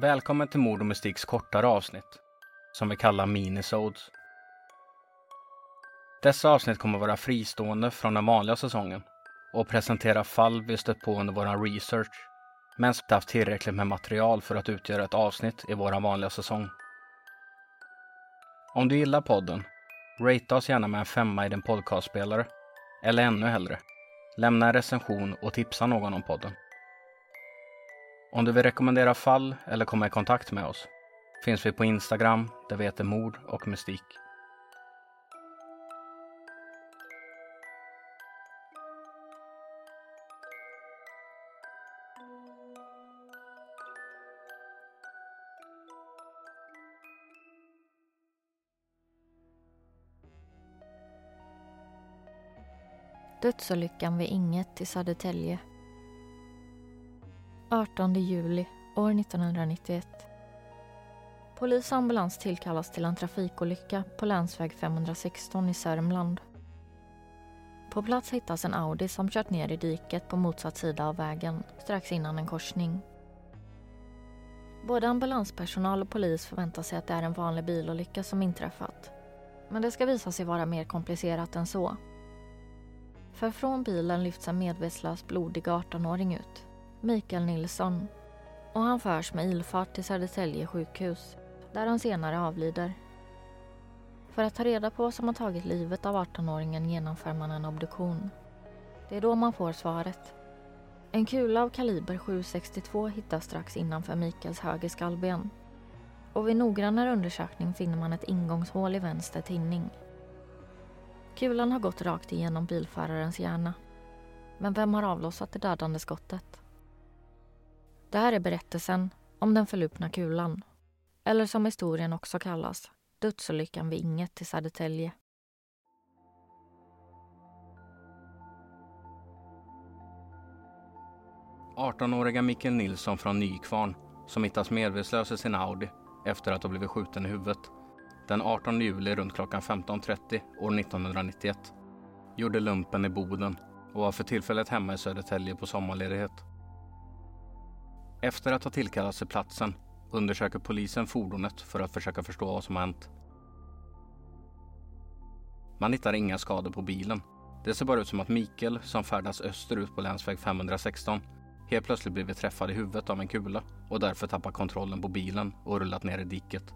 Välkommen till Mord och Mystiks kortare avsnitt, som vi kallar minisodes. Dessa avsnitt kommer vara fristående från den vanliga säsongen och presentera fall vi stött på under vår research, men inte haft tillräckligt med material för att utgöra ett avsnitt i vår vanliga säsong. Om du gillar podden, rate oss gärna med en femma i din podcastspelare, eller ännu hellre, lämna en recension och tipsa någon om podden. Om du vill rekommendera fall eller komma i kontakt med oss finns vi på Instagram där vi heter Mord och Mystik. Dödsolyckan vid Inget i Södertälje 18 juli år 1991. Polis och ambulans tillkallas till en trafikolycka på länsväg 516 i Sörmland. På plats hittas en Audi som kört ner i diket på motsatt sida av vägen strax innan en korsning. Både ambulanspersonal och polis förväntar sig att det är en vanlig bilolycka som inträffat. Men det ska visa sig vara mer komplicerat än så. För från bilen lyfts en medvetslös blodig 18-åring ut. Mikael Nilsson. Och han förs med ilfart till Södertälje sjukhus, där han senare avlider. För att ta reda på vad som har tagit livet av 18-åringen genomför man en obduktion. Det är då man får svaret. En kula av kaliber 762 hittas strax innanför Mikaels höger skallben. Och vid noggrannare undersökning finner man ett ingångshål i vänster tinning. Kulan har gått rakt igenom bilförarens hjärna. Men vem har avlossat det dödande skottet? Det här är berättelsen om den förlupna kulan. Eller som historien också kallas, dödsolyckan vid Inget i Södertälje. åriga Mikael Nilsson från Nykvarn som hittas medvetslös i sin Audi efter att ha blivit skjuten i huvudet den 18 juli runt klockan 15.30 år 1991 gjorde lumpen i Boden och var för tillfället hemma i Södertälje på sommarledighet. Efter att ha tillkallats till platsen undersöker polisen fordonet för att försöka förstå vad som har hänt. Man hittar inga skador på bilen. Det ser bara ut som att Mikael, som färdas österut på länsväg 516, helt plötsligt blivit träffad i huvudet av en kula och därför tappat kontrollen på bilen och rullat ner i diket.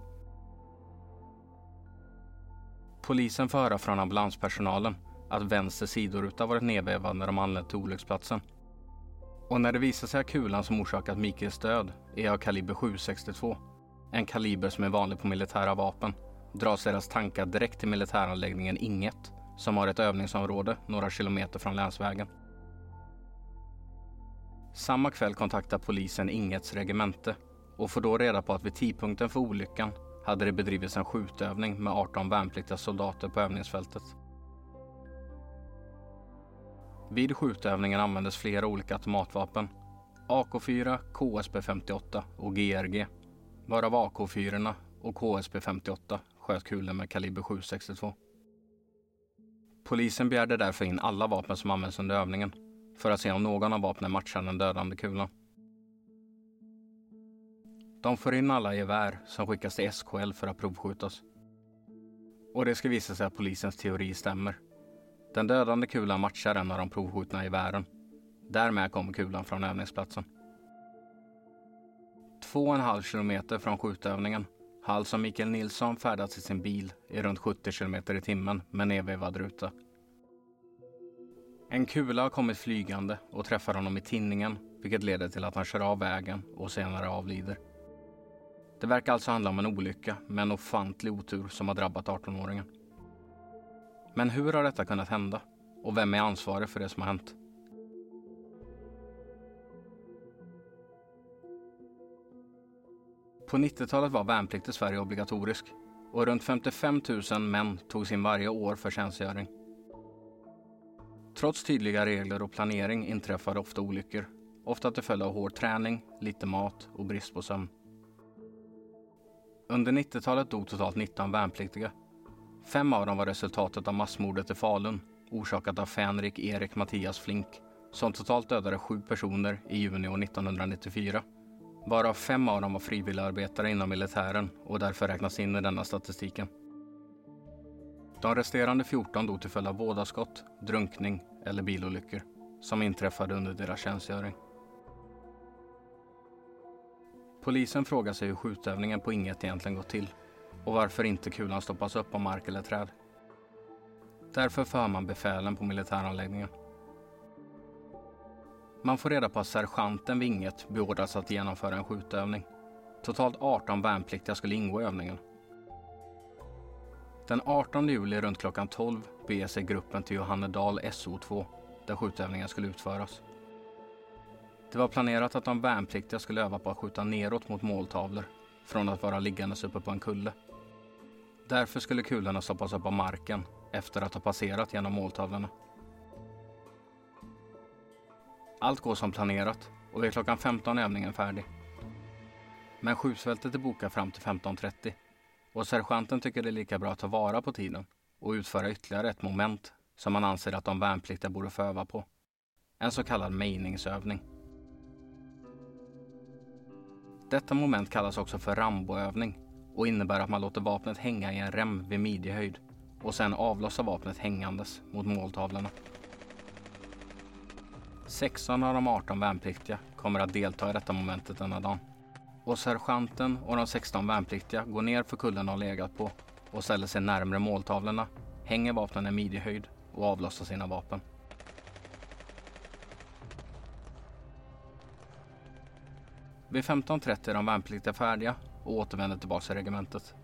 Polisen får höra från ambulanspersonalen att vänster sidoruta varit nedvevad när de anlänt till olycksplatsen. Och när det visar sig att kulan som orsakat Mikaels död är av kaliber 762, en kaliber som är vanlig på militära vapen, dras deras tankar direkt till militäranläggningen Inget, som har ett övningsområde några kilometer från länsvägen. Samma kväll kontaktar polisen Ingets regemente och får då reda på att vid tidpunkten för olyckan hade det bedrivits en skjutövning med 18 värnpliktiga soldater på övningsfältet. Vid skjutövningen användes flera olika automatvapen. AK4, KSP 58 och GRG. Varav AK4 och KSP 58 sköt kulor med kaliber 762. Polisen begärde därför in alla vapen som används under övningen för att se om någon av vapnen matchar den dödande kulan. De får in alla gevär som skickas till SKL för att provskjutas. Och det ska visa sig att polisens teori stämmer. Den dödande kulan matchar en av de provskjutna gevären. Därmed kommer kulan från övningsplatsen. Två och en halv kilometer från skjutövningen har alltså Mikael Nilsson färdats i sin bil i runt 70 kilometer i timmen med nedvevad ruta. En kula har kommit flygande och träffar honom i tinningen vilket leder till att han kör av vägen och senare avlider. Det verkar alltså handla om en olycka med en ofantlig otur som har drabbat 18-åringen. Men hur har detta kunnat hända? Och vem är ansvarig för det som har hänt? På 90-talet var värnplikt i Sverige obligatorisk och runt 55 000 män togs in varje år för tjänstgöring. Trots tydliga regler och planering inträffade ofta olyckor. Ofta till följd av hård träning, lite mat och brist på sömn. Under 90-talet dog totalt 19 värnpliktiga. Fem av dem var resultatet av massmordet i Falun orsakat av Fänrik Erik Mattias Flink som totalt dödade sju personer i juni år 1994 Varav fem av dem var frivilligarbetare inom militären och därför räknas in i denna statistiken. De resterande 14 dog till följd av vådaskott, drunkning eller bilolyckor som inträffade under deras tjänstgöring. Polisen frågar sig hur skjutövningen på inget egentligen gått till och varför inte kulan stoppas upp av mark eller träd. Därför för man befälen på militäranläggningen. Man får reda på att sergeanten vid inget beordrats att genomföra en skjutövning. Totalt 18 värnpliktiga skulle ingå i övningen. Den 18 juli runt klockan 12 beger sig gruppen till Johannedal SO2 där skjutövningen skulle utföras. Det var planerat att de värnpliktiga skulle öva på att skjuta neråt mot måltavlor från att vara liggandes uppe på en kulle. Därför skulle kulorna stoppas upp av marken efter att ha passerat genom måltavlorna. Allt går som planerat och vid klockan 15 är övningen färdig. Men skjutfältet är bokat fram till 15.30 och sergeanten tycker det är lika bra att ta vara på tiden och utföra ytterligare ett moment som man anser att de värnpliktiga borde få öva på. En så kallad mejningsövning. Detta moment kallas också för Ramboövning och innebär att man låter vapnet hänga i en rem vid midjehöjd och sen avlossar vapnet hängandes mot måltavlorna. 16 av de 18 värnpliktiga kommer att delta i detta momentet denna dagen. Och sergeanten och de 16 värnpliktiga går ner för kullen de legat på och ställer sig närmre måltavlorna, hänger vapnen i midjehöjd och avlossar sina vapen. Vid 15.30 är de värnpliktiga färdiga och återvänder tillbaka till regementet.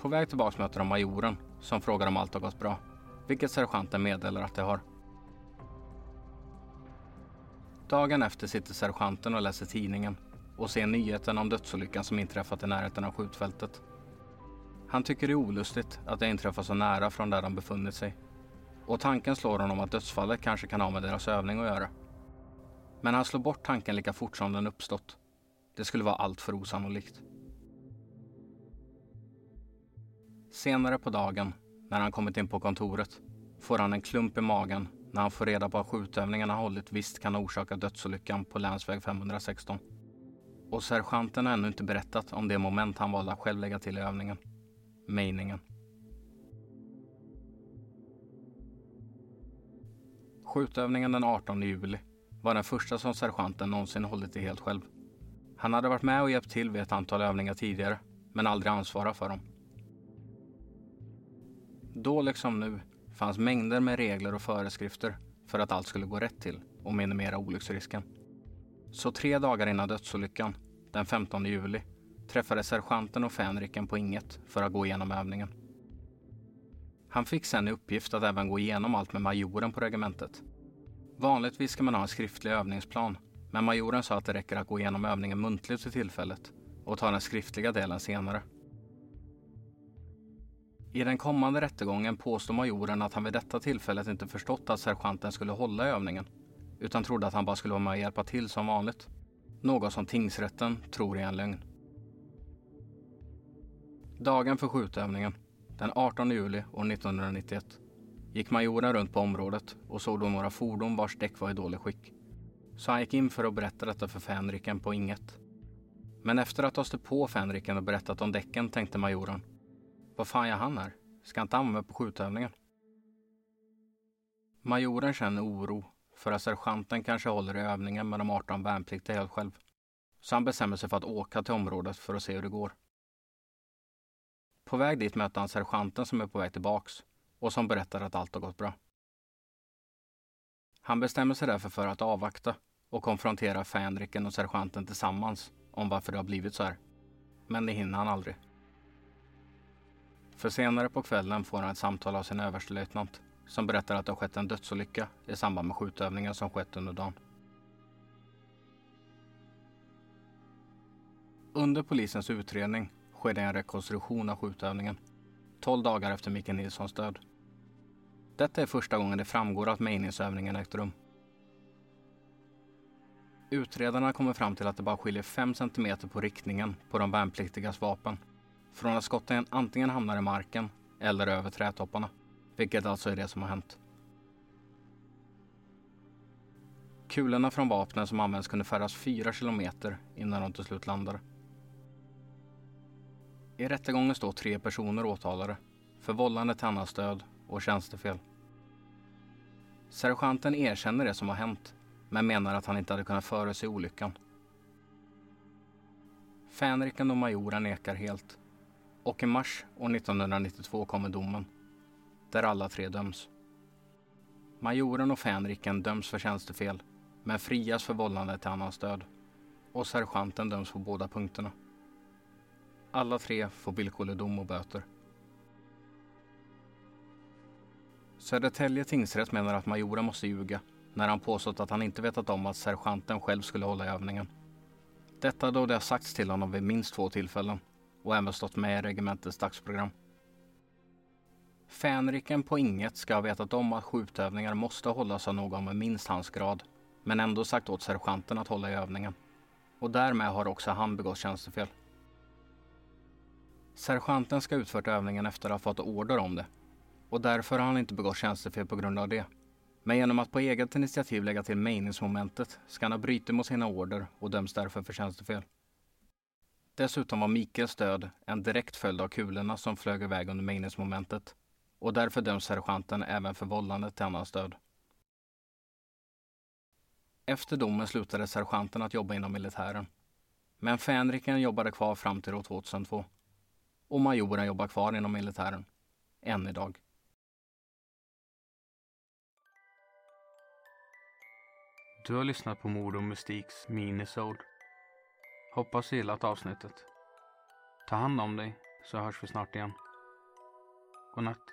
På väg tillbaka möter de majoren som frågar om allt har gått bra, vilket sergeanten meddelar att det har. Dagen efter sitter sergeanten och läser tidningen och ser nyheten om dödsolyckan som inträffat i närheten av skjutfältet. Han tycker det är olustigt att det inträffar så nära från där de befunnit sig. Och tanken slår honom att dödsfallet kanske kan ha med deras övning att göra. Men han slår bort tanken lika fort som den uppstått. Det skulle vara allt för osannolikt. Senare på dagen, när han kommit in på kontoret, får han en klump i magen när han får reda på att skjutövningen han hållit visst kan ha orsakat dödsolyckan på länsväg 516. Och sergeanten har ännu inte berättat om det moment han valde att själv lägga till i övningen. Mejningen. Skjutövningen den 18 juli var den första som sergeanten någonsin hållit i helt själv. Han hade varit med och hjälpt till vid ett antal övningar tidigare, men aldrig ansvarat för dem. Då liksom nu fanns mängder med regler och föreskrifter för att allt skulle gå rätt till och minimera olycksrisken. Så tre dagar innan dödsolyckan, den 15 juli, träffade sergeanten och fänriken på inget för att gå igenom övningen. Han fick sen i uppgift att även gå igenom allt med majoren på regementet. Vanligtvis ska man ha en skriftlig övningsplan, men majoren sa att det räcker att gå igenom övningen muntligt för tillfället och ta den skriftliga delen senare. I den kommande rättegången påstår majoren att han vid detta tillfället inte förstått att sergeanten skulle hålla övningen, utan trodde att han bara skulle vara med och hjälpa till som vanligt. Något som tingsrätten tror är en lögn. Dagen för skjutövningen, den 18 juli år 1991, gick majoren runt på området och såg då några fordon vars däck var i dåligt skick. Så han gick in för att berätta detta för fänriken på inget. Men efter att ha stött på fänriken och berättat om däcken tänkte majoren vad fan gör han här? Ska inte han med på skjutövningen? Majoren känner oro för att sergeanten kanske håller i övningen med de 18 värnpliktiga helt själv. Så han bestämmer sig för att åka till området för att se hur det går. På väg dit möter han sergeanten som är på väg tillbaks och som berättar att allt har gått bra. Han bestämmer sig därför för att avvakta och konfronterar fänriken och sergeanten tillsammans om varför det har blivit så här. Men det hinner han aldrig. För senare på kvällen får han ett samtal av sin överstelöjtnant som berättar att det har skett en dödsolycka i samband med skjutövningen som skett under dagen. Under polisens utredning sker det en rekonstruktion av skjutövningen 12 dagar efter Micke Nilssons död. Detta är första gången det framgår att mejningsövningen ägt rum. Utredarna kommer fram till att det bara skiljer 5 cm på riktningen på de värnpliktigas vapen från att skotten antingen hamnar i marken eller över trädtopparna, vilket alltså är det som har hänt. Kulorna från vapnen som används kunde färdas 4 kilometer innan de till slut landade. I rättegången står tre personer åtalade för vållande till annans död och tjänstefel. Sergeanten erkänner det som har hänt men menar att han inte hade kunnat förutse olyckan. Fänriken och majoren nekar helt och i mars år 1992 kommer domen där alla tre döms. Majoren och fänriken döms för tjänstefel men frias för vållande till annans död och sergeanten döms på båda punkterna. Alla tre får villkorlig dom och böter. Södertälje tingsrätt menar att majoren måste ljuga när han påstått att han inte vetat om att sergeanten själv skulle hålla i övningen. Detta då det har sagts till honom vid minst två tillfällen och även stått med i regementets dagsprogram. Fänriken på inget ska ha vetat om att skjutövningar måste hållas av någon med minst hans grad, men ändå sagt åt sergeanten att hålla i övningen. Och därmed har också han begått tjänstefel. Sergeanten ska ha utfört övningen efter att ha fått order om det och därför har han inte begått tjänstefel på grund av det. Men genom att på eget initiativ lägga till meningsmomentet ska han ha brutit mot sina order och döms därför för tjänstefel. Dessutom var Mikaels död en direkt följd av kulorna som flög iväg under meningsmomentet och därför döms sergeanten även för vållande till annans död. Efter domen slutade sergeanten att jobba inom militären. Men fänriken jobbade kvar fram till år 2002. Och majoren jobbar kvar inom militären. Än idag. Du har lyssnat på Mord och Mystiks minisode. Hoppas du gillat avsnittet. Ta hand om dig så hörs vi snart igen. Godnatt.